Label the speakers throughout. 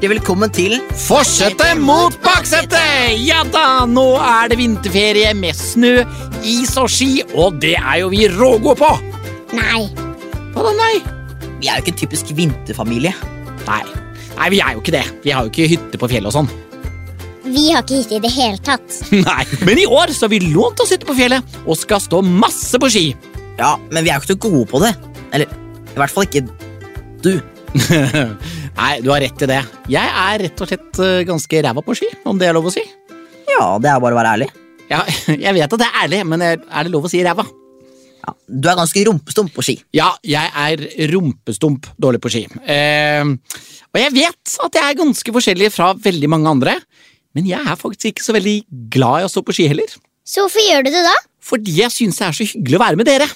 Speaker 1: hjertelig velkommen til
Speaker 2: Forsetet mot baksetet! Ja da, nå er det vinterferie med snø, is og ski, og det er jo vi rågode på!
Speaker 3: Nei.
Speaker 2: Hva da, nei?
Speaker 1: Vi er jo ikke en typisk vinterfamilie.
Speaker 2: Nei, nei, vi er jo ikke det. Vi har jo ikke hytte på fjellet og sånn.
Speaker 3: Vi har ikke hytte i det hele tatt.
Speaker 2: Nei, Men i år så har vi lånt oss hytte på fjellet og skal stå masse på ski.
Speaker 1: Ja, Men vi er jo ikke så gode på det. Eller i hvert fall ikke du.
Speaker 2: Nei, du har rett i det. Jeg er rett og slett eh, ganske ræva på ski, om det er lov å si.
Speaker 1: Ja, det er bare å være ærlig.
Speaker 2: Ja, jeg vet at det er ærlig, men er det lov å si ræva?
Speaker 1: Ja, Du er ganske rumpestump på ski.
Speaker 2: Ja, jeg er rumpestump dårlig på ski. Eh, og jeg vet at jeg er ganske forskjellig fra veldig mange andre, men jeg er faktisk ikke så veldig glad i å stå på ski heller.
Speaker 3: Så hvorfor gjør du det da?
Speaker 2: Fordi jeg syns det er så hyggelig å være med dere.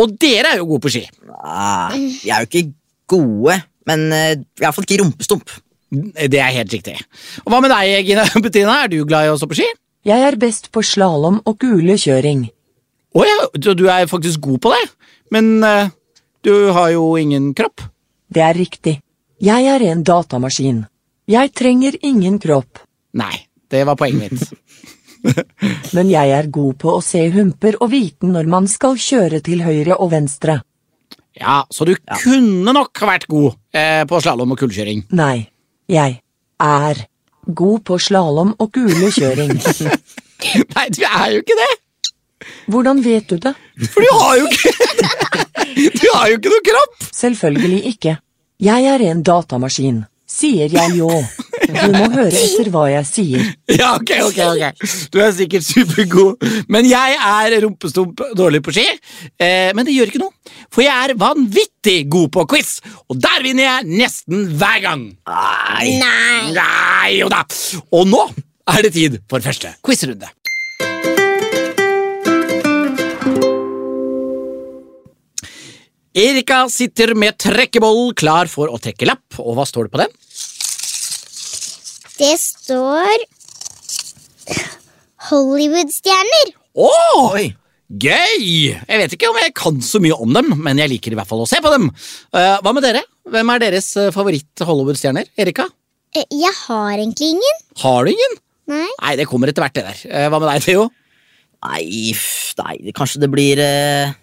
Speaker 2: Og dere er jo gode på ski.
Speaker 1: Nei, vi er jo ikke gode, men uh, i hvert fall ikke rumpestump.
Speaker 2: Det er helt riktig. Og hva med deg, Gina Bettina? Er du glad i å stå på ski?
Speaker 4: Jeg er best på slalåm og kulekjøring.
Speaker 2: Å ja, du er faktisk god på det. Men uh, du har jo ingen kropp.
Speaker 4: Det er riktig. Jeg er en datamaskin. Jeg trenger ingen kropp,
Speaker 2: Nei, det var poenget mitt.
Speaker 4: men jeg er god på å se humper og vite når man skal kjøre til høyre og venstre.
Speaker 2: Ja, Så du kunne nok vært god eh, på slalåm og kullkjøring.
Speaker 4: Nei, jeg er god på slalåm og kulekjøring.
Speaker 2: Nei, du er jo ikke det!
Speaker 4: Hvordan vet du det?
Speaker 2: For du har jo ikke Du har jo ikke noe kropp!
Speaker 4: Selvfølgelig ikke. Jeg er en datamaskin, sier jeg jo. Du må høre etter hva jeg sier.
Speaker 2: Ja, ok, ok, ok. Du er sikkert supergod. Men jeg er rumpestump dårlig på ski. Eh, men det gjør ikke noe, for jeg er vanvittig god på quiz, og der vinner jeg nesten hver gang.
Speaker 1: Nei.
Speaker 3: Nei.
Speaker 2: Nei, jo da. Og nå er det tid for første quizrunde. Erika sitter med trekkeboll klar for å trekke lapp, og hva står det på den?
Speaker 3: Det står Hollywood-stjerner.
Speaker 2: Åh,
Speaker 1: Oi.
Speaker 2: Gøy! Jeg vet ikke om jeg kan så mye om dem, men jeg liker i hvert fall å se på dem. Uh, hva med dere? Hvem er deres eh, favoritt-Hollywood-stjerner? Erika?
Speaker 3: Eh, Jeg har egentlig ingen.
Speaker 2: Har du ingen?
Speaker 3: Nei.
Speaker 2: Nei, det kommer etter hvert, det der. Uh, Hva med deg, Theo?
Speaker 1: Nei, nei, kanskje det blir uh,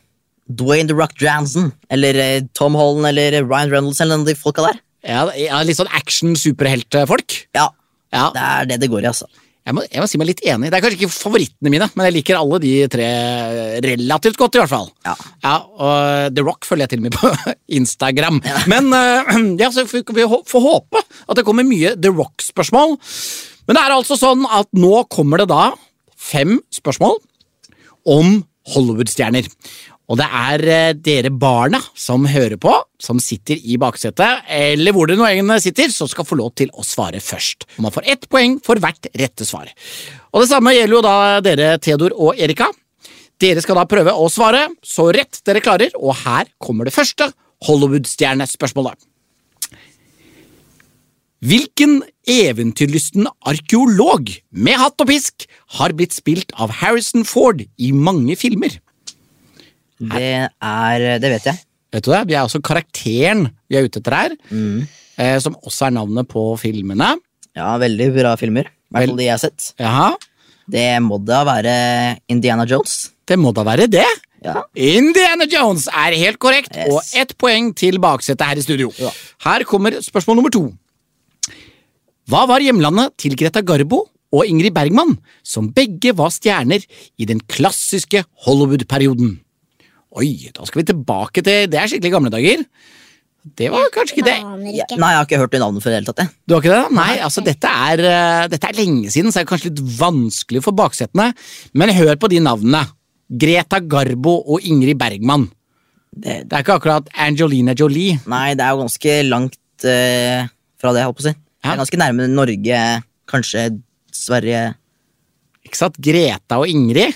Speaker 1: Dwayne The Rock Johnson. Eller Tom Holland eller Ryan Reynolds eller noen av de folka der.
Speaker 2: Ja, ja Litt sånn action-superheltfolk?
Speaker 1: Ja,
Speaker 2: Ja,
Speaker 1: det er det det går i, altså.
Speaker 2: Jeg må, jeg må si meg litt enig. Det er kanskje ikke favorittene mine, men jeg liker alle de tre relativt godt, i hvert fall.
Speaker 1: Ja.
Speaker 2: og The Rock følger jeg til og med på Instagram. Men eh, ja, så vi får håpe at det kommer mye The Rock-spørsmål. Men det er altså sånn at nå kommer det da fem spørsmål om Hollywood-stjerner. Og det er eh, dere barna som hører på, som sitter i baksetet, eller hvor dere nå egentlig sitter, som skal få lov til å svare først. Og man får ett poeng for hvert rette svar. Og det samme gjelder jo da dere, Theodor og Erika. Dere skal da prøve å svare så rett dere klarer, og her kommer det første Hollywood-stjernespørsmålet. Hvilken eventyrlysten arkeolog med hatt og pisk har blitt spilt av Harrison Ford i mange filmer?
Speaker 1: Det er Det vet jeg.
Speaker 2: Vet du det? Vi er også karakteren vi er ute etter her, eh, som også er navnet på filmene.
Speaker 1: Ja, veldig bra filmer. I hvert fall de jeg har sett.
Speaker 2: Jaha,
Speaker 1: Det må da være Indiana Jones.
Speaker 2: det må da være det.
Speaker 1: Ja.
Speaker 2: Indiana Jones er helt korrekt,
Speaker 1: Yes.
Speaker 2: og ett poeng til baksetet her i studio.
Speaker 1: Ja.
Speaker 2: Her kommer spørsmål nummer to. Hva var hjemlandet til Greta Garbo og Ingrid Bergman, som begge var stjerner i den klassiske Hollywood-perioden? Oi, da skal vi tilbake til Det er skikkelig gamle dager. Det var kanskje ikke det.
Speaker 1: Ja, nei, jeg har ikke hørt det navnet før i det hele tatt.
Speaker 2: Du har ikke det? Nei, altså dette er, eh, dette er lenge siden, så er det kanskje litt vanskelig for baksetene. Men hør på de navnene. Greta Garbo og Ingrid Bergman.
Speaker 1: Det,
Speaker 2: Det er ikke akkurat Angelina Jolie.
Speaker 1: nei, det er jo ganske langt uh, fra det, jeg holdt på å si. Det er ganske nærme Norge, kanskje Sverige
Speaker 2: Ikke sant? Greta og Ingrid.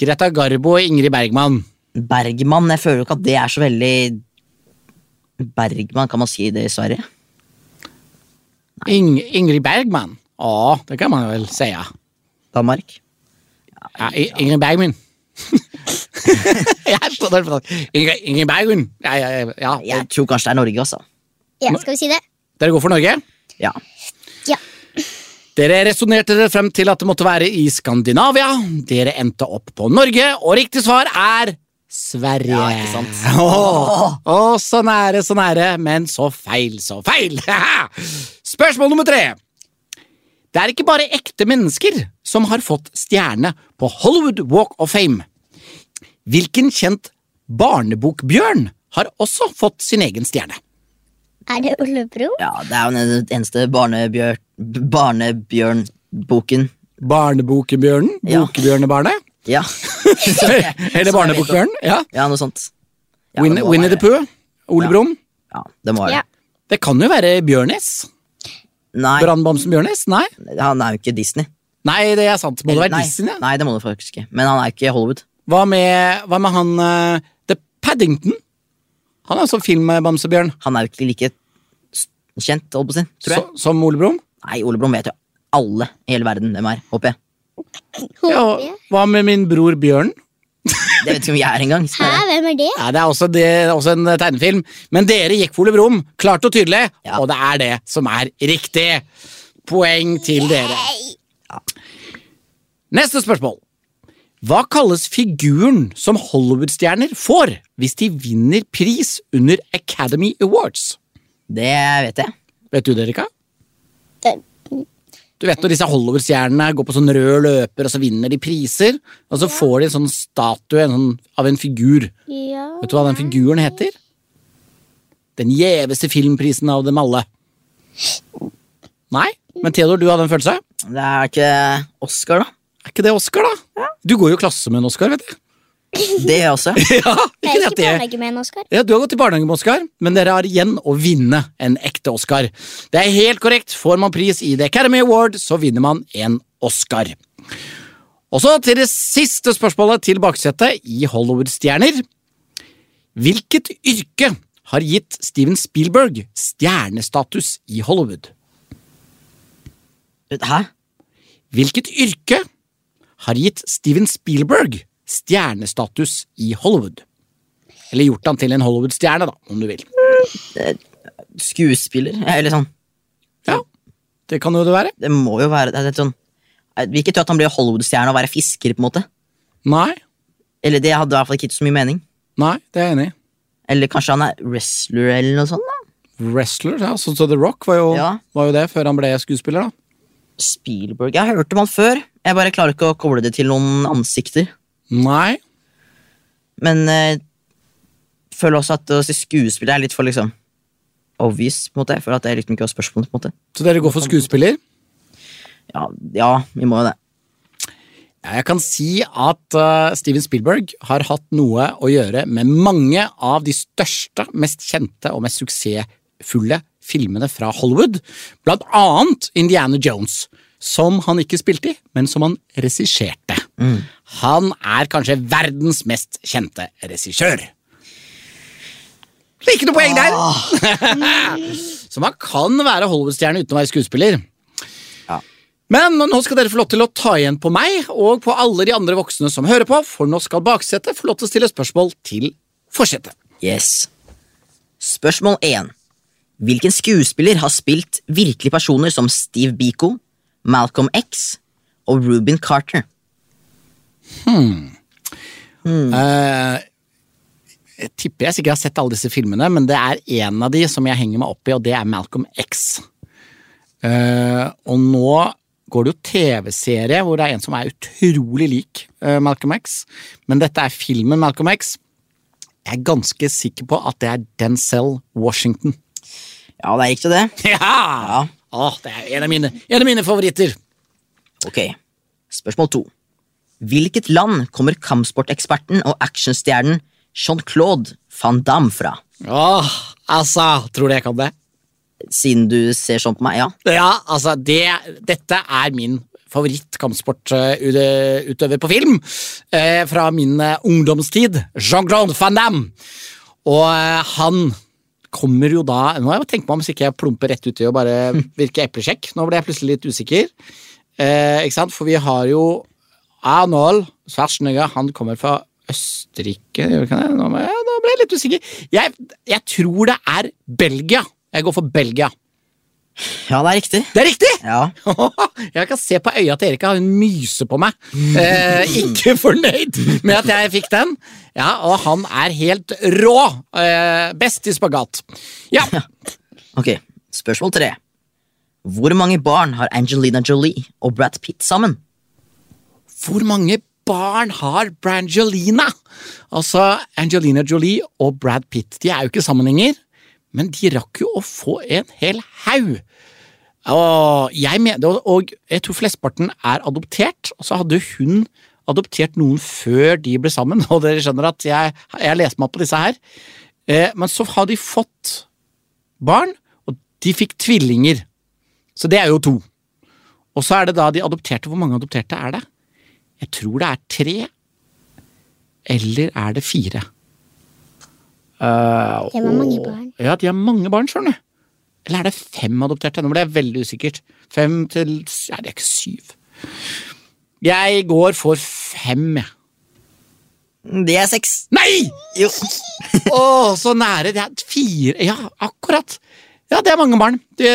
Speaker 2: Greta Garbo og Ingrid Bergman.
Speaker 1: Bergman. Jeg føler jo ikke at det er så veldig Bergman, kan man si det i Sverige?
Speaker 2: Ing Ingrid Bergman. Å, det kan man vel si, ja.
Speaker 1: Danmark?
Speaker 2: ja Ingrid Bergman. Ingrid, Ingrid Bergman. Ja, ja, ja, ja.
Speaker 1: Jeg tror kanskje det er Norge, altså.
Speaker 3: Ja, skal vi si det?
Speaker 2: Dere går for Norge?
Speaker 1: Ja.
Speaker 3: Ja.
Speaker 2: Dere resonnerte dere frem til at det måtte være i Skandinavia. Dere endte opp på Norge, og riktig svar er Sverige.
Speaker 1: Ja, ikke sant?
Speaker 2: Åh, åh, så nære, så nære, men så feil, så feil. Spørsmål nummer tre. Det er ikke bare ekte mennesker som har fått stjerne på Hollywood Walk of Fame. Hvilken kjent barnebokbjørn har også fått sin egen stjerne?
Speaker 3: Er det Ole Bro?
Speaker 1: ja, det er jo den eneste barnebjør, barnebjørnboken.
Speaker 2: Barnebokebjørnen?
Speaker 1: Ja.
Speaker 2: Bokbjørnebarnet?
Speaker 1: Ja.
Speaker 2: Eller Barnebokbjørnen? Ja.
Speaker 1: ja, noe sånt. Ja,
Speaker 2: Winnie,
Speaker 1: det
Speaker 2: Winnie the Pooh? Ole
Speaker 1: Ja.
Speaker 2: Brumm?
Speaker 1: Ja, det må være
Speaker 3: Ja.
Speaker 2: Det kan jo være Bjørnis.
Speaker 1: Nei,
Speaker 2: Brannbamsen Bjørnis? Nei.
Speaker 1: han er jo ikke Disney.
Speaker 2: Nei, det er sant. Må det være
Speaker 1: nei,
Speaker 2: Disney?
Speaker 1: Nei, det må det faktisk ikke. Men han er ikke Hollywood.
Speaker 2: Hva med, hva med han uh, The Paddington? Han er også filmbamsebjørn.
Speaker 1: Han er jo ikke like kjent, holdt på å si, tror jeg.
Speaker 2: Så, som Ole Brumm?
Speaker 1: Nei, Ole Brumm vet jo alle i hele verden hvem er, håper jeg.
Speaker 2: Ja, hva med min bror Bjørn?
Speaker 1: Det vet ikke om jeg er engang.
Speaker 3: Hæ, hvem er det?
Speaker 2: Ja, det er også, det er også en eh, tegnefilm. Men dere gikk for Ole Brumm, klart og tydelig,
Speaker 1: Ja.
Speaker 2: og det er det som er riktig. Poeng til dere. Neste spørsmål. Hva kalles figuren som Hollywood-stjerner får hvis de vinner pris under Academy Awards?
Speaker 1: Det vet jeg.
Speaker 2: Vet du det,
Speaker 3: Erika?
Speaker 2: Du vet når disse Hollywood-stjernene går på sånn rød løper, og så vinner de priser, og så får de en sånn statue en sånn, av en figur.
Speaker 3: Ja.
Speaker 2: Vet du hva den figuren heter? Den gjeveste filmprisen av dem alle. Nei? Men Theodor, du hadde en følelse?
Speaker 1: Det er ikke Oscar, da.
Speaker 2: Er ikke det Oscar, da? Du går jo i klasse med en Oscar, vet du.
Speaker 1: Det også.
Speaker 2: ja,
Speaker 3: Jeg
Speaker 2: ikke jeg
Speaker 3: er ikke
Speaker 2: i
Speaker 3: barnehage med en Oskar.
Speaker 2: ja, Du har gått i barnehage med Oscar, men dere har igjen å vinne en ekte Oscar. Det er helt korrekt. Får man pris i The Academy Award, så vinner man en Oscar. Og så til det siste spørsmålet til baksetet i Hollywood-stjerner. Hvilket yrke har gitt Steven Spielberg stjernestatus i Hollywood?
Speaker 1: Hæ?
Speaker 2: Hvilket yrke har gitt Steven Spielberg stjernestatus i Hollywood? Eller gjort han til en Hollywood-stjerne, da, om du vil.
Speaker 1: Skuespiller? Eller sånn.
Speaker 2: Ja, det kan jo det være.
Speaker 1: Det må jo være det sånn Jeg vil ikke tro at han blir Hollywood-stjerne og være fisker, på en måte.
Speaker 2: Nei,
Speaker 1: Eller det hadde i hvert fall ikke så mye mening.
Speaker 2: nei, det er jeg enig i.
Speaker 1: Eller kanskje han er wrestler eller noe sånt? da
Speaker 2: Wrestler, ja, sånn som The Rock var jo,
Speaker 1: Ja.
Speaker 2: var jo det før han ble skuespiller, da.
Speaker 1: Spielberg Jeg hørte om han før. Jeg bare klarer ikke å koble det til noen ansikter.
Speaker 2: Nei,
Speaker 1: Men eh, føler også at å si skuespiller er litt for liksom obvious. på en måte Jeg føler at det er liksom ikke var spørsmålet. på en måte
Speaker 2: så dere går for skuespiller?
Speaker 1: Ja, ja vi må jo det.
Speaker 2: Jeg kan si at uh, Steven Spielberg har hatt noe å gjøre med mange av de største, mest kjente og mest suksessfulle filmene fra Hollywood, blant annet Indiana Jones, som han ikke spilte i, men som han regisserte. Han er kanskje verdens mest kjente regissør. Ikke noe poeng der! Så man kan være Hollywood-stjerne uten å være skuespiller.
Speaker 1: Ja.
Speaker 2: Men nå skal dere få lov til å ta igjen på meg og på alle de andre voksne som hører på, for nå skal baksetet få lov til å stille spørsmål til forsetet.
Speaker 1: Yes. Spørsmål 1. Hvilken skuespiller har spilt virkelige personer som Steve Biko, Malcolm X og Ruben Carter?
Speaker 2: Eh, jeg tipper jeg sikkert har sett alle disse filmene, men det er en av de som jeg henger meg opp i, og det er Malcolm X. Uh, og nå går det jo TV-serie hvor det er en som er utrolig lik uh, Malcolm X, men dette er filmen Malcolm X. Jeg er ganske sikker på at det er Denzel Washington.
Speaker 1: Ja, det er riktig, det.
Speaker 2: Ja! Ja! Åh, det er en av mine, en av mine favoritter.
Speaker 1: Ok. Spørsmål to. Hvilket land kommer kampsporteksperten og actionstjernen Jean-Claude van Damme fra?
Speaker 2: Åh, altså, tror du jeg kan det?
Speaker 1: Siden du ser sånn på meg, ja.
Speaker 2: Ja, altså, det, dette er min favoritt-kampsportutøver på film eh, fra min eh, ungdomstid. Jean-Claude Van Damme. Og eh, han kommer jo da Nå meg om så ikke jeg plumper rett uti og bare virker eplesjekk. Nå ble jeg plutselig litt usikker. Eh, ikke sant? For vi har jo Arnold Schwarzenegger. Han kommer fra Østerrike nå ble jeg litt usikker. Jeg, jeg tror det er Belgia. Jeg går for Belgia.
Speaker 1: Ja, det er riktig.
Speaker 2: Det er riktig!
Speaker 1: Ja.
Speaker 2: Jeg kan se på øya til Erika, hun myser på meg. Eh, ikke fornøyd med at jeg fikk den. Ja, Og han er helt rå. Eh, best i spagat. Ja,
Speaker 1: Ok, spørsmål tre. Hvor mange barn har Angelina Jolie og Brad Pitt sammen?
Speaker 2: Hvor mange barn har Brangelina? Altså, Angelina Jolie og Brad Pitt de er jo ikke sammen lenger, men de rakk jo å få en hel haug. Og jeg, og- og jeg tror flesteparten er adoptert, og så hadde hun adoptert noen før de ble sammen, og dere skjønner at jeg, jeg leser meg opp på disse her. Eh, men så har de fått barn, og de fikk tvillinger. Så det er jo to. Og så er det da de adopterte. Hvor mange adopterte er det? Jeg tror det er tre. Eller er det fire? Uh,
Speaker 3: Det var mange barn.
Speaker 2: Ja, de har mange barn, skjønner du. Eller er det fem adopterte? Nå ble jeg veldig usikkert. Fem til Ja, det er ikke syv. Jeg går for fem, jeg.
Speaker 1: Det er seks.
Speaker 2: Nei!
Speaker 1: Jo.
Speaker 2: Å, så nære. Det er fire Ja, akkurat. Ja, det er mange barn. Det,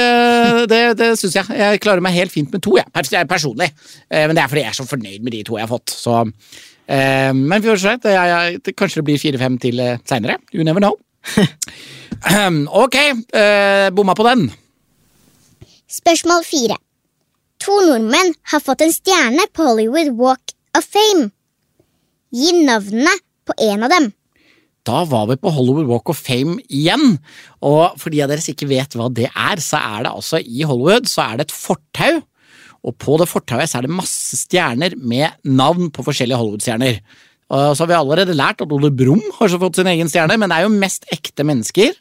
Speaker 2: det, det syns jeg. Jeg klarer meg helt fint med to, jeg, pers personlig. Eh, Men det er fordi jeg er så fornøyd med de to jeg har fått. Så, eh, men vi får se. Det, er- det, kanskje det blir fire-fem til eh, seinere. You never know. ok, eh, bomma på den.
Speaker 3: Spørsmål fire. To nordmenn har fått en stjerne på Hollywood Walk of Fame. Gi navnene på en av dem.
Speaker 2: Da var vi på Hollywood Walk of Fame igjen. Og for de av dere som ikke vet hva det er, så er det altså i Hollywood så er det et fortau. Og på det fortauet er det masse stjerner med navn på forskjellige Hollywood-stjerner. Og så har vi allerede lært at Ole Brumm har så fått sin egen stjerne, men det er jo mest ekte mennesker.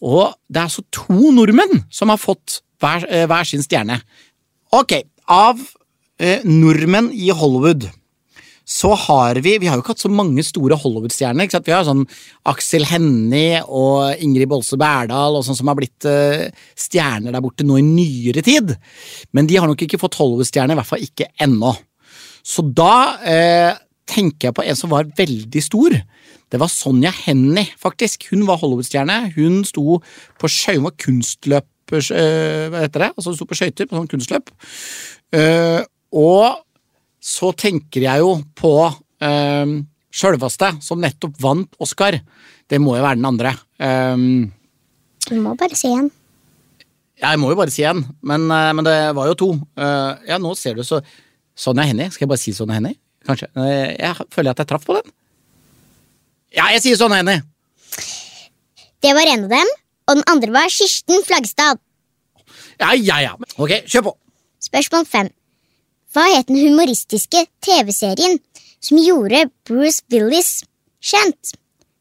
Speaker 2: Og det er altså to nordmenn som har fått hver, eh, hver sin stjerne. Ok, av eh, nordmenn i Hollywood så har vi Vi har jo ikke hatt så mange store Hollywood-stjerner. ikke sant? Vi har sånn Aksel Hennie og Ingrid Bolse Berdal og sånn som har blitt uh, stjerner der borte nå i nyere tid. Men de har nok ikke fått Hollywood-stjerne, i hvert fall ikke ennå. Så da uh, tenker jeg på en som var veldig stor. Det var Sonja Hennie, faktisk. Hun var Hollywood-stjerne. Hun sto på Skøyen, var kunstløp... eh, hva heter det? Altså hun sto på skøyter, på sånn kunstløp. Uh, og så tenker jeg jo på um, sjølveste, som nettopp vant Oscar. Det må jo være den andre. Um,
Speaker 3: Du må bare si en.
Speaker 2: jeg må jo bare si en, men, eh, men det var jo to. Uh, ja, nå ser du så Sonja Hennie. Skal jeg bare si Sonja Hennie? Kanskje. Uh, jeg føler at jeg traff på den. Ja, jeg sier Sonja Hennie!
Speaker 3: Det var en av dem, og den andre var Kirsten Flagstad.
Speaker 2: Ja, ja, ja. Ok, kjør på.
Speaker 3: Spørsmål fem. Hva het den humoristiske TV-serien som gjorde Bruce Willis kjent,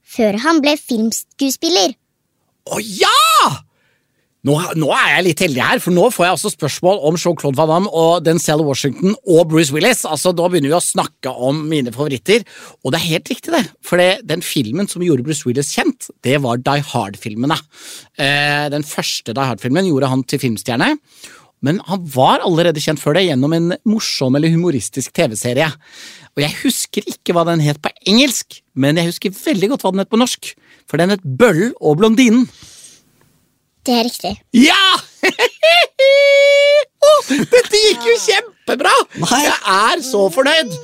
Speaker 3: før han ble filmskuespiller?
Speaker 2: Å ja! Nå, nå er jeg litt heldig her, for nå får jeg altså spørsmål om Jean-Claude Van Damme og Denzel Washington og Bruce Willis. Altså, Da begynner vi å snakke om mine favoritter. Og det er helt riktig, det. For den filmen som gjorde Bruce Willis kjent, det var Die Hard-filmene. Eh, den første Die Hard-filmen gjorde han til filmstjerne. Men han var allerede kjent før det gjennom en morsom eller humoristisk TV-serie. Og jeg husker ikke hva den het på engelsk, men jeg husker veldig godt hva den het på norsk. For den het Bøllen og blondinen.
Speaker 3: Det er riktig.
Speaker 2: Ja! oh, dette gikk jo kjempebra!
Speaker 1: Nei.
Speaker 2: Jeg er så fornøyd!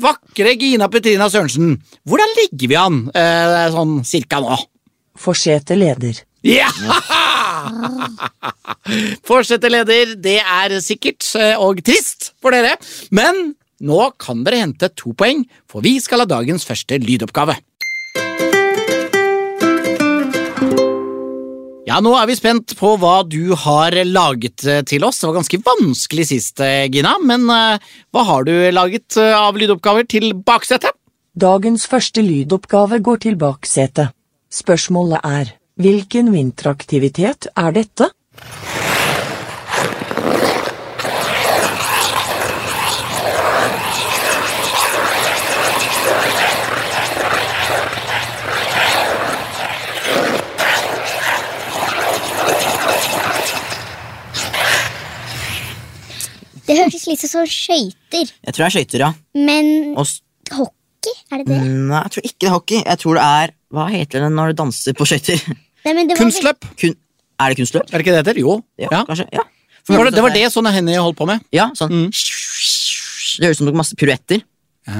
Speaker 2: Vakre Gina Petrina Sørensen, hvordan ligger vi an eh, sånn cirka nå?
Speaker 4: Forsete leder.
Speaker 2: Ja! Fortsette leder, det er sikkert eh, og trist for dere, men nå kan dere hente to poeng, for vi skal ha dagens første lydoppgave. Ja, nå er vi spent på hva du har laget eh, til oss. Det var ganske vanskelig sist, eh, Gina, men hva har du laget av lydoppgaver til baksetet?
Speaker 4: Dagens første lydoppgave går til baksetet. Spørsmålet er, hvilken vinteraktivitet er dette?
Speaker 3: Det hørtes litt ut som skøyter.
Speaker 1: Jeg tror det er skøyter, ja.
Speaker 3: Men
Speaker 1: Og s-
Speaker 3: hockey, er det det?
Speaker 1: Nei, jeg tror ikke det er hockey. Jeg tror det er Hva heter det når du danser på skøyter?
Speaker 3: Nei, det
Speaker 2: Kunstløp.
Speaker 1: Kun... Er det kunstløp?
Speaker 2: Er det ikke det det heter? Jo.
Speaker 1: Ja,
Speaker 2: Ja.
Speaker 1: kanskje. Ja.
Speaker 2: Det var, det var det sånne Henny holdt på med.
Speaker 1: Ja, sånn.
Speaker 2: Mm.
Speaker 1: Det høres ut som det masse piruetter.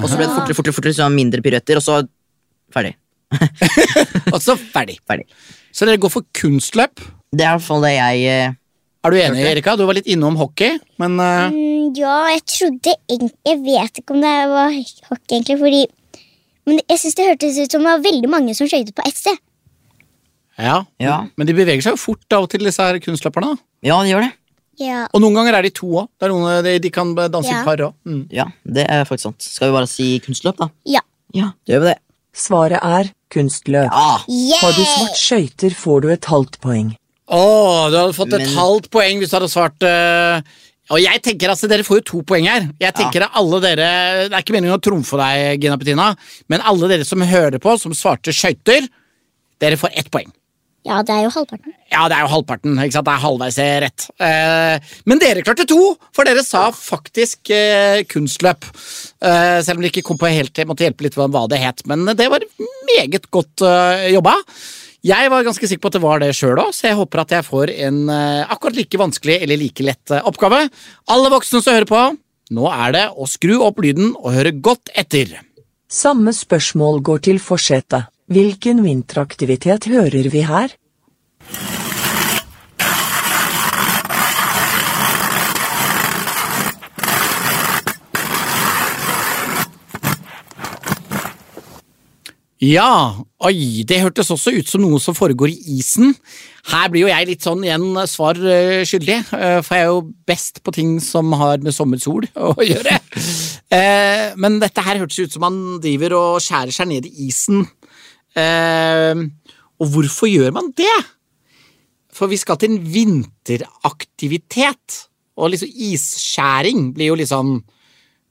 Speaker 1: Og så ble det fortere, fortere, fortere, så mindre piruetter, og så ferdig.
Speaker 2: Og så ferdig.
Speaker 1: ferdig.
Speaker 2: Så dere går for kunstløp.
Speaker 1: Det er i hvert fall det jeg uh,
Speaker 2: Er du enig. Erika? Du var litt innom hockey, men uh...
Speaker 3: Mm, ja, jeg trodde Jeg vet ikke om det var hockey, egentlig, fordi Men jeg synes det hørtes ut som det var veldig mange som skøytet på ett sted.
Speaker 2: Ja.
Speaker 1: Ja.
Speaker 2: Men de beveger seg jo fort av og til, disse her kunstløperne.
Speaker 1: Ja, de gjør det.
Speaker 3: Ja.
Speaker 2: Og noen ganger er de to òg. De, de kan danse
Speaker 3: Ja.
Speaker 2: i par òg. Mm.
Speaker 1: Ja, det er faktisk sant. Skal vi bare si kunstløp, da?
Speaker 3: Ja.
Speaker 1: Ja, da gjør vi det.
Speaker 4: Svaret er kunstløp.
Speaker 1: Ja,
Speaker 4: Har du svart skøyter, får du et halvt poeng.
Speaker 2: Å, du hadde fått et
Speaker 1: Men-
Speaker 2: halvt poeng hvis du hadde svart uh... Og jeg tenker altså, Dere får jo to poeng her. Jeg tenker at alle dere Det er ikke meningen å trumfe deg, Gina Petina, men alle dere som hører på, som svarte skøyter, dere får ett poeng.
Speaker 3: Ja, det er jo halvparten.
Speaker 2: Ja, det er jo halvparten. ikke sant? Det er halvveis rett. Eh, men dere klarte to, for dere sa faktisk eh, kunstløp. Eh, selv om dere ikke kom på helt, jeg måtte hjelpe litt med hva det het. Men det var meget godt eh, jobba. Jeg var ganske sikker på at det var det sjøl òg, så jeg håper at jeg får en eh, akkurat like vanskelig eller like lett eh, oppgave. Alle voksne som hører på, nå er det å skru opp lyden og høre godt etter.
Speaker 4: Samme spørsmål går til forsetet. Hvilken vinteraktivitet hører vi her?
Speaker 2: Ja, oi, det hørtes også ut som noe som foregår i isen. Her blir jo jeg litt sånn igjen svar eh, skyldig, eh, for jeg er jo best på ting som har med sommersol å gjøre. Eh, men dette her hørtes ut som man driver og skjærer seg ned i isen. Eh, og hvorfor gjør man det? For vi skal til en vinteraktivitet, og liksom isskjæring blir jo liksom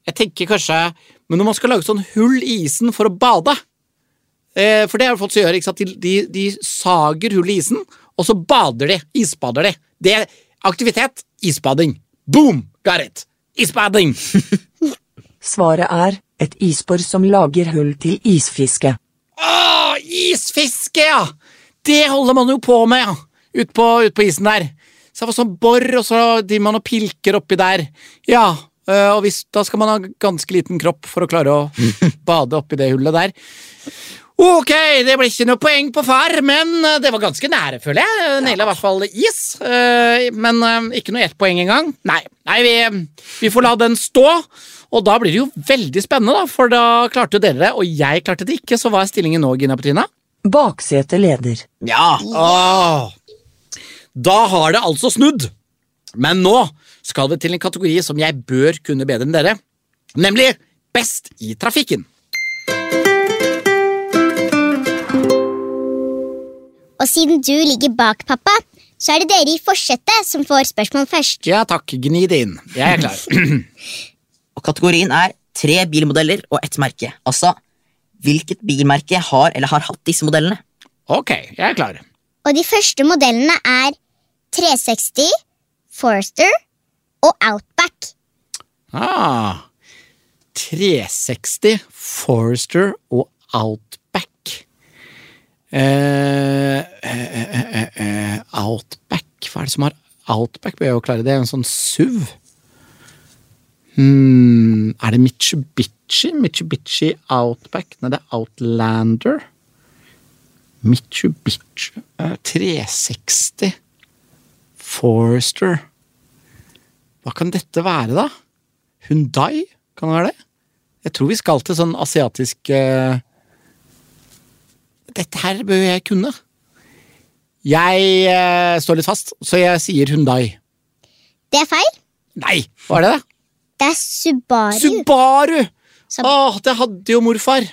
Speaker 2: Jeg tenker kanskje Men når man skal lage sånn hull i isen for å bade Eh, for det har folk som gjør, ikke sant? De, de, de sager hull i isen, og så bader de. Isbader de. Det er aktivitet. Isbading. Boom! Got it! Isbading!
Speaker 4: Svaret er et isbor som lager hull til isfiske.
Speaker 2: Å, isfiske, ja! Det holder man jo på med, ja. Ut på, ut på isen der. Så det var sånn bor, og så driver man og pilker oppi der. Ja, øh, og hvis, da skal man ha ganske liten kropp for å klare å bade oppi det hullet der. Ok, det ble ikke noe poeng på far, men øh, det var ganske nære, føler jeg. Naila i hvert fall is, øh, men øh, ikke noe ett poeng engang. Nei, nei vi, vi får la den stå. Og da blir det jo veldig spennende, da, for da klarte jo dere det, og jeg klarte det ikke. Så hva er stillingen nå, Gina Petrina?
Speaker 4: Baksete leder.
Speaker 1: Ja!
Speaker 2: Åh. Da har det altså snudd. Men nå skal vi til en kategori som jeg bør kunne bedre enn dere. Nemlig Best i trafikken.
Speaker 3: Og siden du ligger bak, pappa, så er det dere i forsetet som får spørsmål først.
Speaker 2: Ja takk, gni det inn. Jeg er klar.
Speaker 1: Og kategorien er tre bilmodeller og ett merke. Altså, hvilket bilmerke har eller har hatt disse modellene?
Speaker 2: ok, jeg er klar.
Speaker 3: Og de første modellene er 360, Forester og Outback.
Speaker 2: Ah, 360, Forester og Outback. Eh, eh, eh, eh, eh, Outback Hva er det som har Outback? Bør jeg jo klare det. En sånn SUV. Hmm, er det Mitsubishi? Mitsubishi Outback? Nei, det er Outlander. Mitsubishi eh, 360 Forester Hva kan dette være, da? Hundai? Kan det være det? Jeg tror vi skal til sånn asiatisk uh... Dette her bør jeg kunne. Jeg uh, står litt fast, så jeg sier Hundai.
Speaker 3: Det er feil.
Speaker 2: Nei, var det det?
Speaker 3: Det er Subaru.
Speaker 2: Subaru!
Speaker 3: Sub
Speaker 2: Åh, det hadde jo morfar.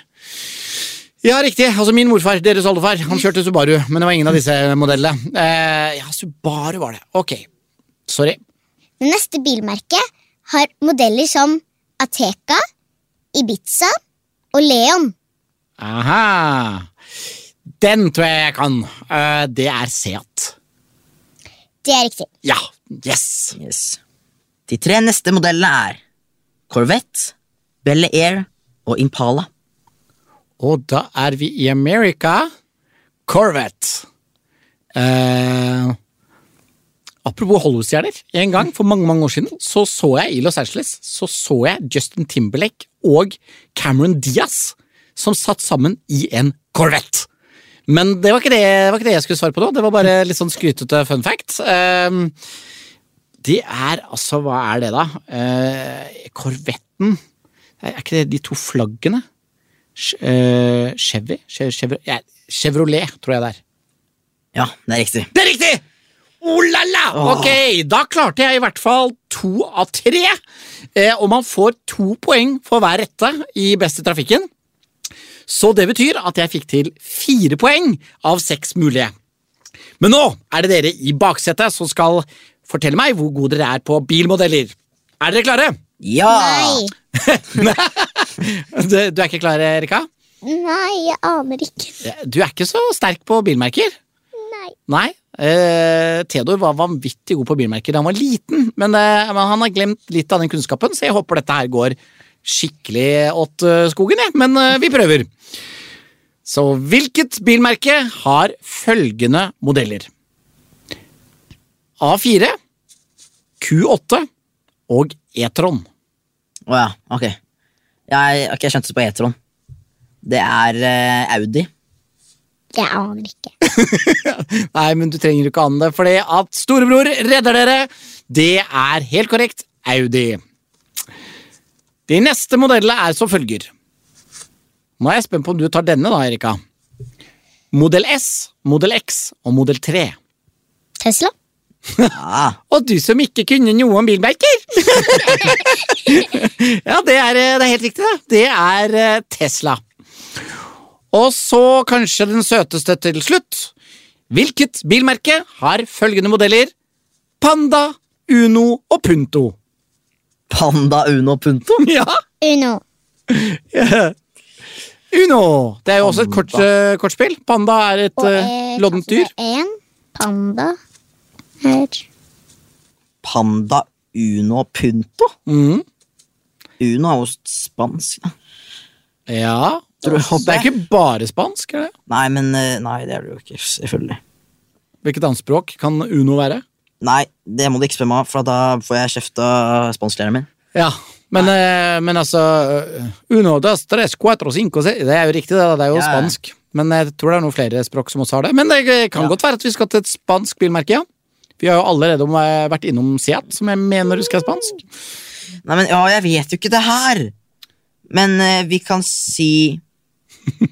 Speaker 2: Ja, riktig. Altså min morfar, deres oldefar, han kjørte Subaru, men det var ingen av disse modellene. Eh, ja, Subaru var det. Ok. Sorry.
Speaker 3: Det neste bilmerket har modeller som Ateca, Ibiza og Leon.
Speaker 2: Aha. Den tror jeg jeg kan. Eh, det er Seat.
Speaker 3: Det er riktig.
Speaker 2: Ja. Yes.
Speaker 1: Yes. De tre neste modellene er Corvette, Bel Air og Impala.
Speaker 2: Og da er vi i America. Corvette. Eh, Apropos Hollywood-stjerner. En gang for mange mange år siden så så jeg i Los Angeles så så jeg Justin Timberlake og Cameron Diaz som satt sammen i en Corvette. Men det var ikke det, det, var ikke det jeg skulle svare på nå. Det var bare litt sånn skrytete fun fact. Um, det er altså Hva er det, da? Korvetten? Corvetten Er ikke det de to flaggene? Eh, Chevy? Ja, Chevrolet, tror jeg det er.
Speaker 1: Ja, det er riktig.
Speaker 2: Det er riktig! Oh la la! Ok, da klarte jeg i hvert fall to av tre. Eh, og man får to poeng for hver rette i Beste trafikken. Så det betyr at jeg fikk til fire poeng av seks mulige. Men nå er det dere i baksetet som skal fortelle meg hvor gode dere er på bilmodeller. Er dere klare?
Speaker 1: Ja!
Speaker 3: Nei.
Speaker 2: Du, du er ikke klar, Erika?
Speaker 3: Nei, jeg aner ikke.
Speaker 2: Du er ikke så sterk på bilmerker?
Speaker 3: Nei.
Speaker 2: Nei. Eh, Theodor var vanvittig god på bilmerker da han var liten, men, eh, han har glemt litt av den kunnskapen, så jeg håper dette her går skikkelig åt eh, skogen, jeg. Men eh, vi prøver. Så hvilket bilmerke har følgende modeller? A4, Q8 og E-tron.
Speaker 1: Å ja, ok. Jeg, okay, jeg skjønte det på E-tron. Det er uh, Audi.
Speaker 3: Jeg aner ikke.
Speaker 2: Nei, men du trenger ikke ane det, fordi at storebror redder dere. Det er helt korrekt Audi. De neste modellene er som følger. Nå er jeg spent på om du tar denne, da, Erika. Modell S, Modell X og Modell 3.
Speaker 3: Tesla?
Speaker 1: Ja,
Speaker 2: Og du som ikke kunne noe om bilmerker! ja, det er, det er helt riktig, det. Det er eh, Tesla. Og så kanskje den søteste til slutt. Hvilket bilmerke har følgende modeller? Panda, Uno og Punto.
Speaker 1: Panda Uno og Punto.
Speaker 2: Ja,
Speaker 3: Uno.
Speaker 2: Uno. Det er jo også et kort, eh, kortspill. Panda er et uh,
Speaker 3: eh,
Speaker 2: loddent dyr.
Speaker 3: Og En panda her.
Speaker 1: Panda Uno Punto?
Speaker 2: Mm.
Speaker 1: Uno er jo spansk, da.
Speaker 2: Ja.
Speaker 1: Tror
Speaker 2: Det er ikke bare spansk, er det?
Speaker 1: Nei, men eh, Nei, det er det jo ikke, selvfølgelig.
Speaker 2: Hvilket annet språk kan Uno være?
Speaker 1: Nei, det må du ikke spørre meg om, for da får jeg kjeft av spansklæreren min.
Speaker 2: Ja, men, eh, men altså eh, Uno, dos, tres, cuatro, cinco, se Det er jo riktig, det, det er jo
Speaker 1: ja.
Speaker 2: spansk. Men jeg tror det er noen flere språk som også har det. Men det kan
Speaker 1: Ja.
Speaker 2: godt være at vi skal til et spansk bilmerke, ja. Vi har jo allerede eh, vært innom Seat, som jeg mener husker er spansk.
Speaker 1: Nei, men ja, jeg vet jo ikke det her. Men eh, vi kan si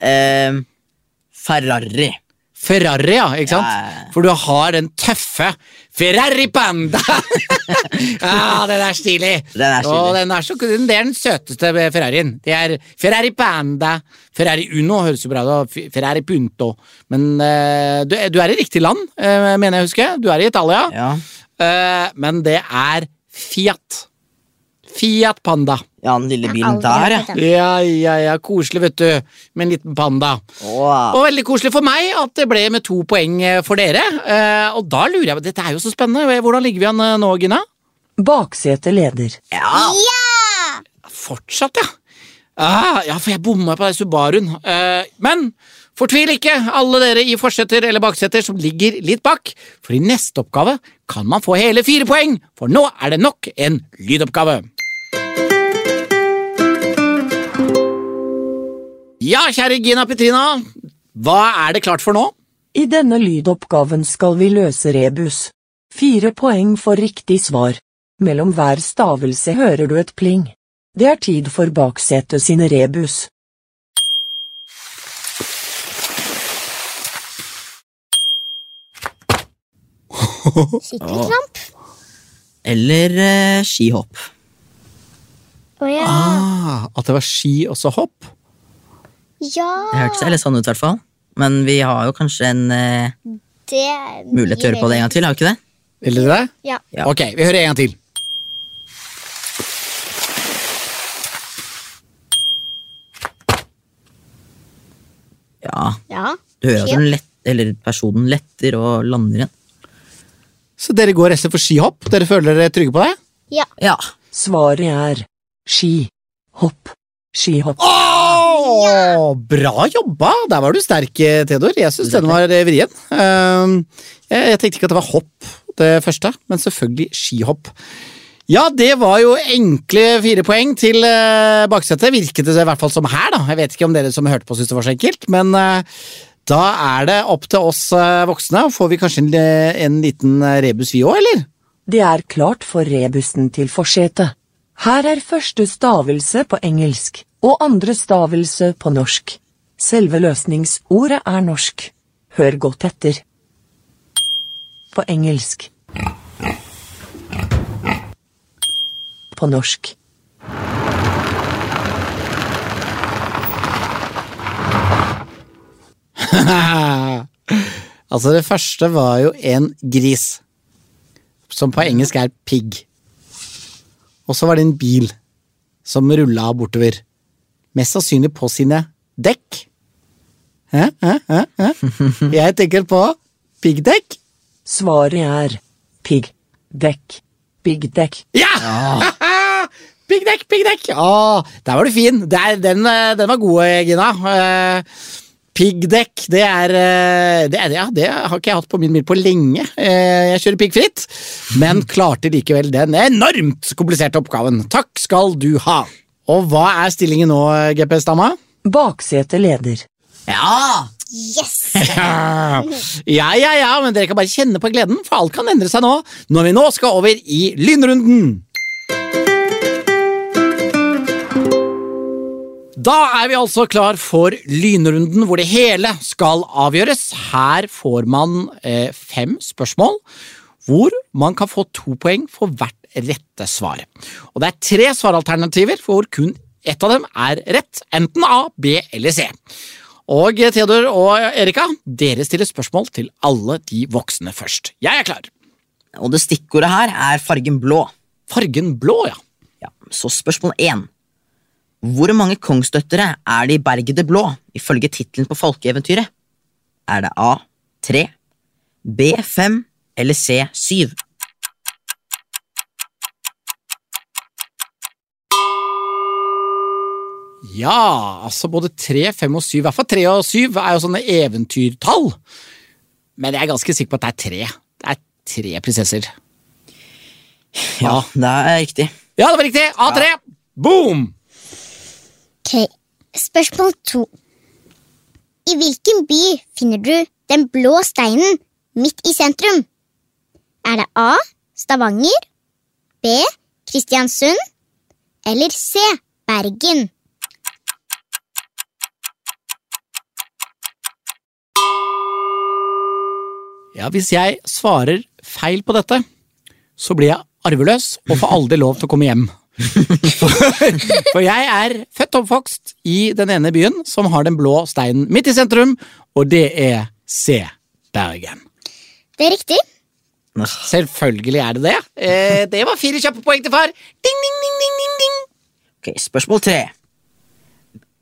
Speaker 1: Em, Ferrari.
Speaker 2: Ferrari, ja, ikke sant?
Speaker 1: Ja.
Speaker 2: For du har den tøffe Ferrari Panda! ja, den er stilig!
Speaker 1: Den er stilig.
Speaker 2: Og den er så, det er den søteste Ferrarien. Det er Ferrari Panda. Ferrari Uno høres jo bra ut. Ferrari Punto. Men uh, du, du er i riktig land, uh, mener jeg å huske. Du er i Italia.
Speaker 1: Ja.
Speaker 2: Uh, men det er Fiat. Fiat Panda.
Speaker 1: ja, den lille bilen der, ja.
Speaker 2: Ja, ja, ja, koselig, vet du. Med en liten panda.
Speaker 1: Åh.
Speaker 2: Og veldig koselig for meg at det ble med to poeng eh, for dere. Eh, og da lurer jeg på, Dette er jo så spennende. Hvordan ligger vi an eh, nå, Gina?
Speaker 4: Baksetet leder.
Speaker 1: Ja.
Speaker 2: Fortsatt, ja. Ah, ja, for jeg bomma på den Subaruen. Eh, men fortvil ikke, alle dere i forseter eller bakseter som ligger litt bak, for i neste oppgave kan man få hele fire poeng, for nå er det nok en lydoppgave. Ja, kjære Gina Petrina, hva er det klart for nå?
Speaker 4: I denne lydoppgaven skal vi løse rebus. Fire poeng for riktig svar. Mellom hver stavelse hører du et pling. Det er tid for baksetet sine rebus.
Speaker 3: Sykkeltramp?
Speaker 1: Eller eh, skihopp.
Speaker 3: Å ja.
Speaker 2: Ah, at det var ski og så hopp?
Speaker 3: Ja.
Speaker 1: Det hørtes litt sånn ut, i hvert fall. Men vi har jo kanskje en eh,
Speaker 3: Det
Speaker 1: mulighet til å høre på det en gang til, har vi ikke det?
Speaker 2: Vil dere det?
Speaker 3: Ja.
Speaker 1: Ja.
Speaker 2: Ok, vi hører en gang til.
Speaker 1: Ja,
Speaker 3: ja.
Speaker 1: du hører at den lett, eller personen letter og lander igjen.
Speaker 2: Så dere går resten for skihopp? Dere føler dere trygge på det?
Speaker 3: Ja.
Speaker 1: Ja.
Speaker 4: Svaret er ski. Hopp. Skihopp.
Speaker 2: Åh, Bra jobba! Der var du sterk, eh, Theodor. Jeg syns den var eh, vrien. Ehm, jeg, tenkte ikke at det var hopp, det første, men selvfølgelig skihopp. Ja, det var jo enkle fire poeng til uh, baksetet. Virket det i hvert fall som her, da. Jeg vet ikke om dere som hørte på syntes det var så enkelt, men eh, da er det opp til oss eh, voksne. Får vi kanskje en, en liten eh, rebus vi òg, eller?
Speaker 4: Det er klart for rebusen til forsetet. Her er første stavelse på engelsk og andre stavelse på norsk. Selve løsningsordet er norsk. Hør godt etter. På engelsk. På norsk.
Speaker 2: altså, det første var jo en gris. Som på engelsk er pig. Og så var det en bil som rulla bortover. Mest sannsynlig på sine dekk. Hæ? Hæ? Hæ? Hæ? Jeg tenker på piggdekk.
Speaker 4: Svaret er piggdekk. Piggdekk.
Speaker 2: Ja! piggdekk, piggdekk! Å, der var du fin. Der, den, eh, den var god, Gina. Uh, Piggdekk, det er, eh, det er Ja, det har ikke jeg hatt på min bil på lenge. Eh, Jeg kjører piggfritt, men klarte likevel den enormt kompliserte oppgaven. Takk skal du ha. Og hva er stillingen nå, GPS-dama?
Speaker 4: Baksete leder.
Speaker 1: Ja!
Speaker 3: Yes!
Speaker 2: Ja, ja, ja, men dere kan bare kjenne på gleden, for alt kan endre seg nå, når vi nå skal over i lynrunden. Da er vi altså klar for lynrunden, hvor det hele skal avgjøres. Her får man eh, fem spørsmål, hvor man kan få to poeng for hvert rette svar. Og det er tre svaralternativer, hvor kun ett av dem er rett, enten A, B eller C. Og Theodor og Erika, dere stiller spørsmål til alle de voksne først. Jeg er klar.
Speaker 1: Og det stikkordet her er fargen blå.
Speaker 2: Fargen blå, ja.
Speaker 1: Ja, Så spørsmål én. Hvor mange kongsdøtre er det i Berget det blå, ifølge tittelen på folkeeventyret? Er det A. 3, B. 5 eller C. 7?
Speaker 2: Ja, altså både tre, fem og syv. I hvert fall tre og syv er jo sånne eventyrtall. Men jeg er ganske sikker på at det er tre. Det er tre prinsesser.
Speaker 1: Ja, det er riktig.
Speaker 2: Ja, det var riktig! A3! Boom!
Speaker 3: Ok, Spørsmål to. I hvilken by finner du den blå steinen midt i sentrum? Er det A. Stavanger, B. Kristiansund eller C. Bergen?
Speaker 2: Ja, Hvis jeg svarer feil på dette, så blir jeg arveløs og får aldri lov til å komme hjem. For, for jeg er født og oppvokst i den ene byen som har den blå steinen midt i sentrum, og det er C. Bergen.
Speaker 3: Det er riktig.
Speaker 2: Selvfølgelig er det det. Eh, det var fire kjappe poeng til far. Ding, ding, ding, ding, ding, ding.
Speaker 1: Ok, Spørsmål tre.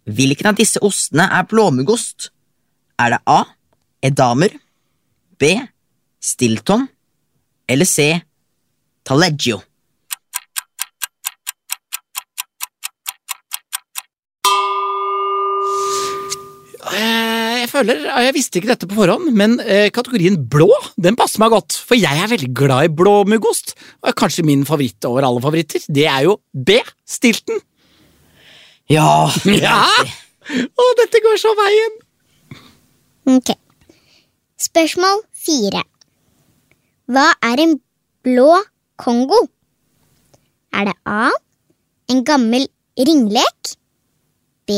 Speaker 1: Hvilken av disse ostene er blåmuggost? Er det A. Edamer, B. Stilton eller C. Taleggio?
Speaker 2: Eh, jeg føler, jeg visste ikke dette på forhånd, men eh, kategorien blå den passer meg godt. For jeg er veldig glad i blåmuggost. Og kanskje min favoritt over alle favoritter, det er jo B. Stilton.
Speaker 1: Ja!
Speaker 2: Ja! Å, dette går så veien!
Speaker 3: Ok. Spørsmål fire. Hva er en blå kongo? Er det A. En gammel ringlek? B.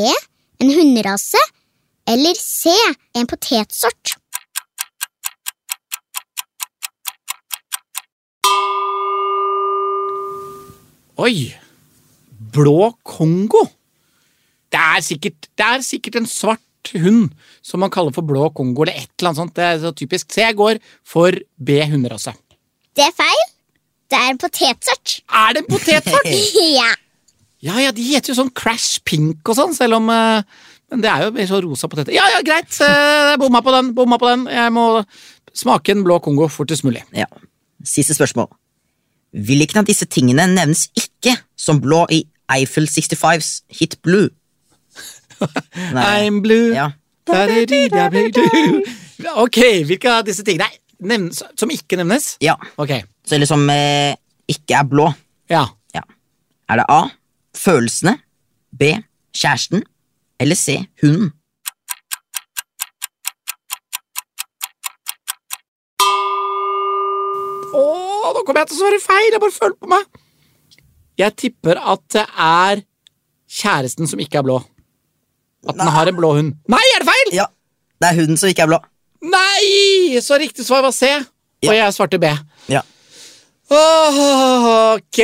Speaker 3: En hunderase? Eller C. En potetsort?
Speaker 2: Oi! Blå Kongo. Det er sikkert, det er sikkert en svart hund som man kaller for blå Kongo, eller et eller annet sånt. Det er så typisk. Så jeg går for B hunderase.
Speaker 3: Det er feil. Det er en potetsort.
Speaker 2: Er det en potetsort?
Speaker 3: ja.
Speaker 2: ja, ja, de heter jo sånn Crash Pink og sånn, selv om uh, Men det er jo mer sånn rosa poteter. Ja, ja, greit! Uh, Bomma på den, bomma på den. Jeg må smake en blå Kongo fortest mulig.
Speaker 1: Ja. Siste spørsmål. Hvilken av disse tingene nevnes ikke som blå i Eiffel 65s hit Blue? Nei.
Speaker 2: I'm blue.
Speaker 1: Ja.
Speaker 2: Ok, hvilke av disse tingene nevnes, som ikke nevnes?
Speaker 1: ja.
Speaker 2: Okay.
Speaker 1: Så eller som eh, ikke er blå.
Speaker 2: ja.
Speaker 1: Ja. Er det A. Følelsene. B. Kjæresten. Eller C. Hunden.
Speaker 2: Åh, nå kommer jeg til å svare feil, jeg bare føler på meg. Jeg tipper at det er kjæresten som ikke er blå. At den har en blå hund. Nei, er det feil?
Speaker 1: Ja. Det er hunden som ikke er blå.
Speaker 2: Nei! Så riktig svar var C, og jeg svarte B.
Speaker 1: Ja.
Speaker 2: Åh, ok,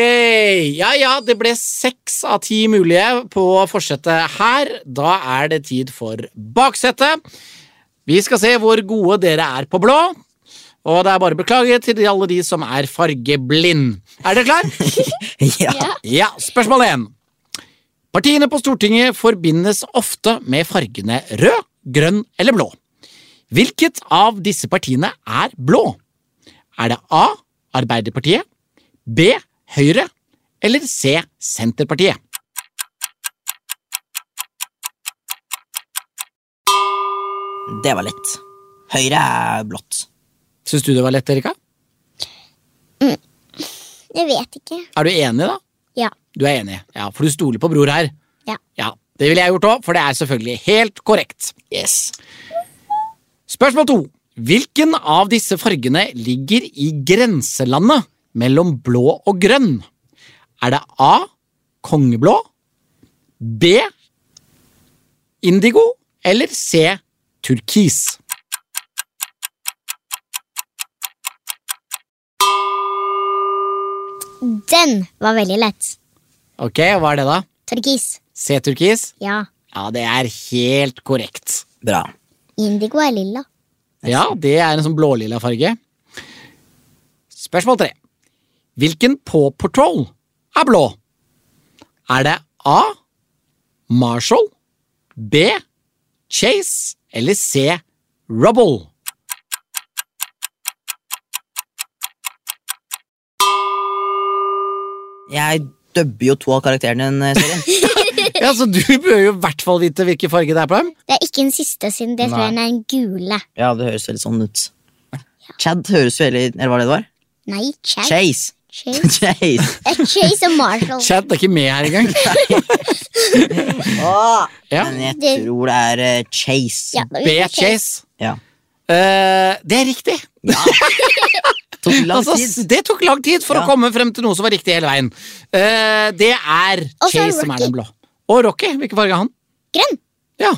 Speaker 2: ja ja, det ble seks av ti mulige på forsetet her. Da er det tid for baksetet. Vi skal se hvor gode dere er på blå. Og det er bare å beklage til alle de som er fargeblind. Er dere klar?
Speaker 1: ja.
Speaker 3: Ja.
Speaker 2: Spørsmål 1. Partiene på Stortinget forbindes ofte med fargene rød, grønn eller blå. Hvilket av disse partiene er blå? Er det A. Arbeiderpartiet, B. Høyre eller C. Senterpartiet?
Speaker 1: Det var lett. Høyre er blått.
Speaker 2: Syns du det var lett, Erika?
Speaker 3: Jeg vet ikke.
Speaker 2: Er du enig, da? Du er enig, ja, for du stoler på bror her.
Speaker 3: Ja.
Speaker 2: Ja, Det ville jeg gjort òg, for det er selvfølgelig helt korrekt.
Speaker 1: Yes.
Speaker 2: Spørsmål to. Hvilken av disse fargene ligger i grenselandet mellom blå og grønn? Er det A. Kongeblå, B. Indigo eller C. Turkis?
Speaker 3: Den var veldig lett.
Speaker 2: Ok, hva er det, da?
Speaker 3: Turkis.
Speaker 2: C. Turkis?
Speaker 3: Ja.
Speaker 2: Ja, det er helt korrekt.
Speaker 1: Bra.
Speaker 3: Indigo er lilla.
Speaker 2: Ja, det er en sånn blålilla farge. Spørsmål tre. Hvilken Paw Patrol er blå? Er det A. Marshall, B. Chase eller C. Rubble?
Speaker 1: Jeg dubber jo to av karakterene i den eh, serien.
Speaker 2: Ja, så Du bør jo i hvert fall vite hvilken farge det er på dem.
Speaker 3: Det er ikke den siste, siden det tror jeg er en gule.
Speaker 1: ja, det høres veldig sånn ut. Chad høres veldig Eller hva det var?
Speaker 3: Nei, Chad.
Speaker 1: Chase.
Speaker 3: Chase.
Speaker 1: Chase.
Speaker 3: Det Chase og Marshall.
Speaker 2: Chad er ikke med her engang. Ja.
Speaker 1: Men jeg tror det er eh, Chase.
Speaker 3: Ja,
Speaker 2: B. Chase.
Speaker 1: Ja.
Speaker 2: Uh, det er riktig.
Speaker 1: Tok lang
Speaker 2: Altså,
Speaker 1: tid.
Speaker 2: det tok lang tid for
Speaker 1: Ja.
Speaker 2: å komme frem til noe som var riktig hele veien. Uh, det er
Speaker 3: er
Speaker 2: Chase som er den blå. Og Rocky. Hvilken farge er han?
Speaker 3: Grønn.
Speaker 2: Ja.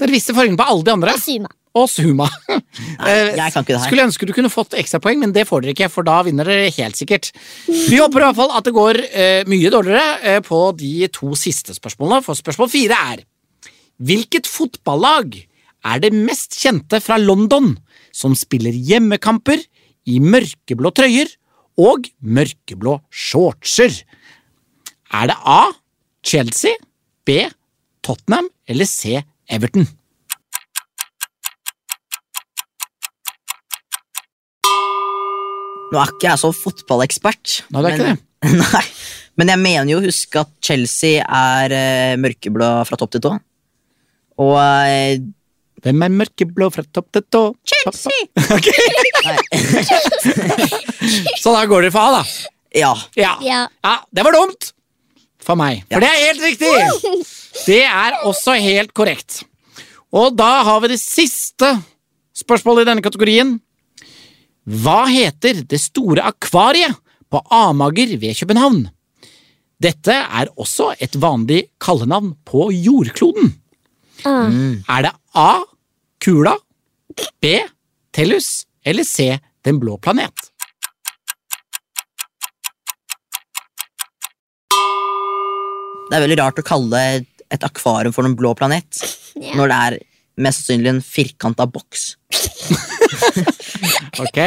Speaker 2: Dere visste fargen på alle de andre.
Speaker 3: Og Suma.
Speaker 2: Og Suma.
Speaker 1: Nei, jeg kan ikke det her.
Speaker 2: Skulle ønske du kunne fått ekstrapoeng, men det får dere ikke, for da vinner dere helt sikkert. Vi håper i hvert fall at det går uh, mye dårligere uh, på de to siste spørsmålene, for spørsmål fire er Hvilket fotballag er det mest kjente fra London som spiller hjemmekamper i mørkeblå trøyer og mørkeblå shortser? Er det A. Chelsea, B. Tottenham eller C. Everton?
Speaker 1: Nå er ikke jeg så fotballekspert.
Speaker 2: Nei, det er ikke
Speaker 1: det. Nei, men jeg mener jo å huske at Chelsea er eh, mørkeblå fra topp til tå. Og eh,
Speaker 2: Hvem er mørkeblå fra topp til tå?
Speaker 1: Chelsea!
Speaker 2: Så da går dere for A, da.
Speaker 1: Ja.
Speaker 2: Ja.
Speaker 3: Ja.
Speaker 2: ja, det var dumt for meg, for det er helt riktig. Det er også helt korrekt. Og da har vi det siste spørsmålet i denne kategorien. Hva heter det store akvariet på Amager ved København? Dette er også et vanlig kallenavn på jordkloden.
Speaker 3: Mm.
Speaker 2: Er det A. Kula, B. Tellus eller C. Den blå planet?
Speaker 1: Det er veldig rart å kalle et akvarium for Den blå planet
Speaker 3: Ja.
Speaker 1: når det er mest sannsynlig en firkanta boks.
Speaker 2: Ok?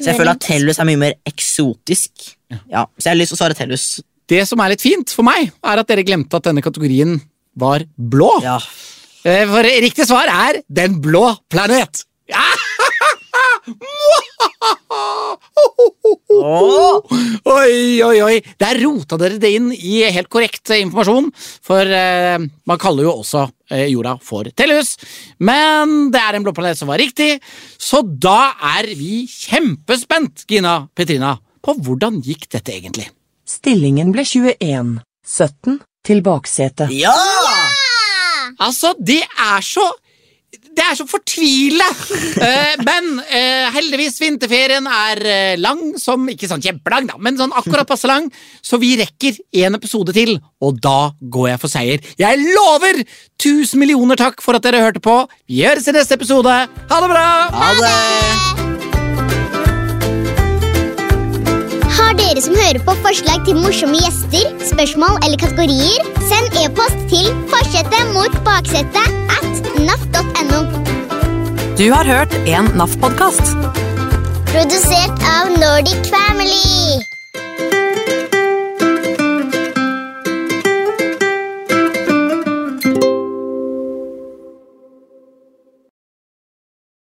Speaker 1: Så jeg føler at Tellus er mye mer eksotisk. Ja, Så jeg har lyst til å svare Tellus.
Speaker 2: Det som er litt fint for meg, er at dere glemte at denne kategorien var blå.
Speaker 1: Ja.
Speaker 2: Eh, For riktig svar er Den blå planet. Ja! Oi, oi, oi. Der rota dere det inn i helt korrekt informasjon, for eh, man kaller jo også eh, jorda for Tellus. Men det er en blå planet som var riktig, så da er vi kjempespent, Gina Petrina, på hvordan gikk dette egentlig.
Speaker 4: Stillingen ble 21. 17 til baksetet.
Speaker 1: Ja!
Speaker 2: Altså, det er så det er så fortvila! Eh, men eh, heldigvis, vinterferien er eh, lang, som ikke sånn kjempelang, da, men sånn akkurat passe lang, så vi rekker en episode til, og da går jeg for seier. Jeg lover! Tusen millioner takk for at dere hørte på. Vi høres i neste episode. Ha det bra!
Speaker 1: Ha det!
Speaker 3: Har dere som hører på forslag til morsomme gjester, spørsmål eller kategorier, send e-post til forsetet mot baksetet at naf.no.
Speaker 5: Du har hørt en NAF-podkast.
Speaker 3: Produsert av Nordic Family.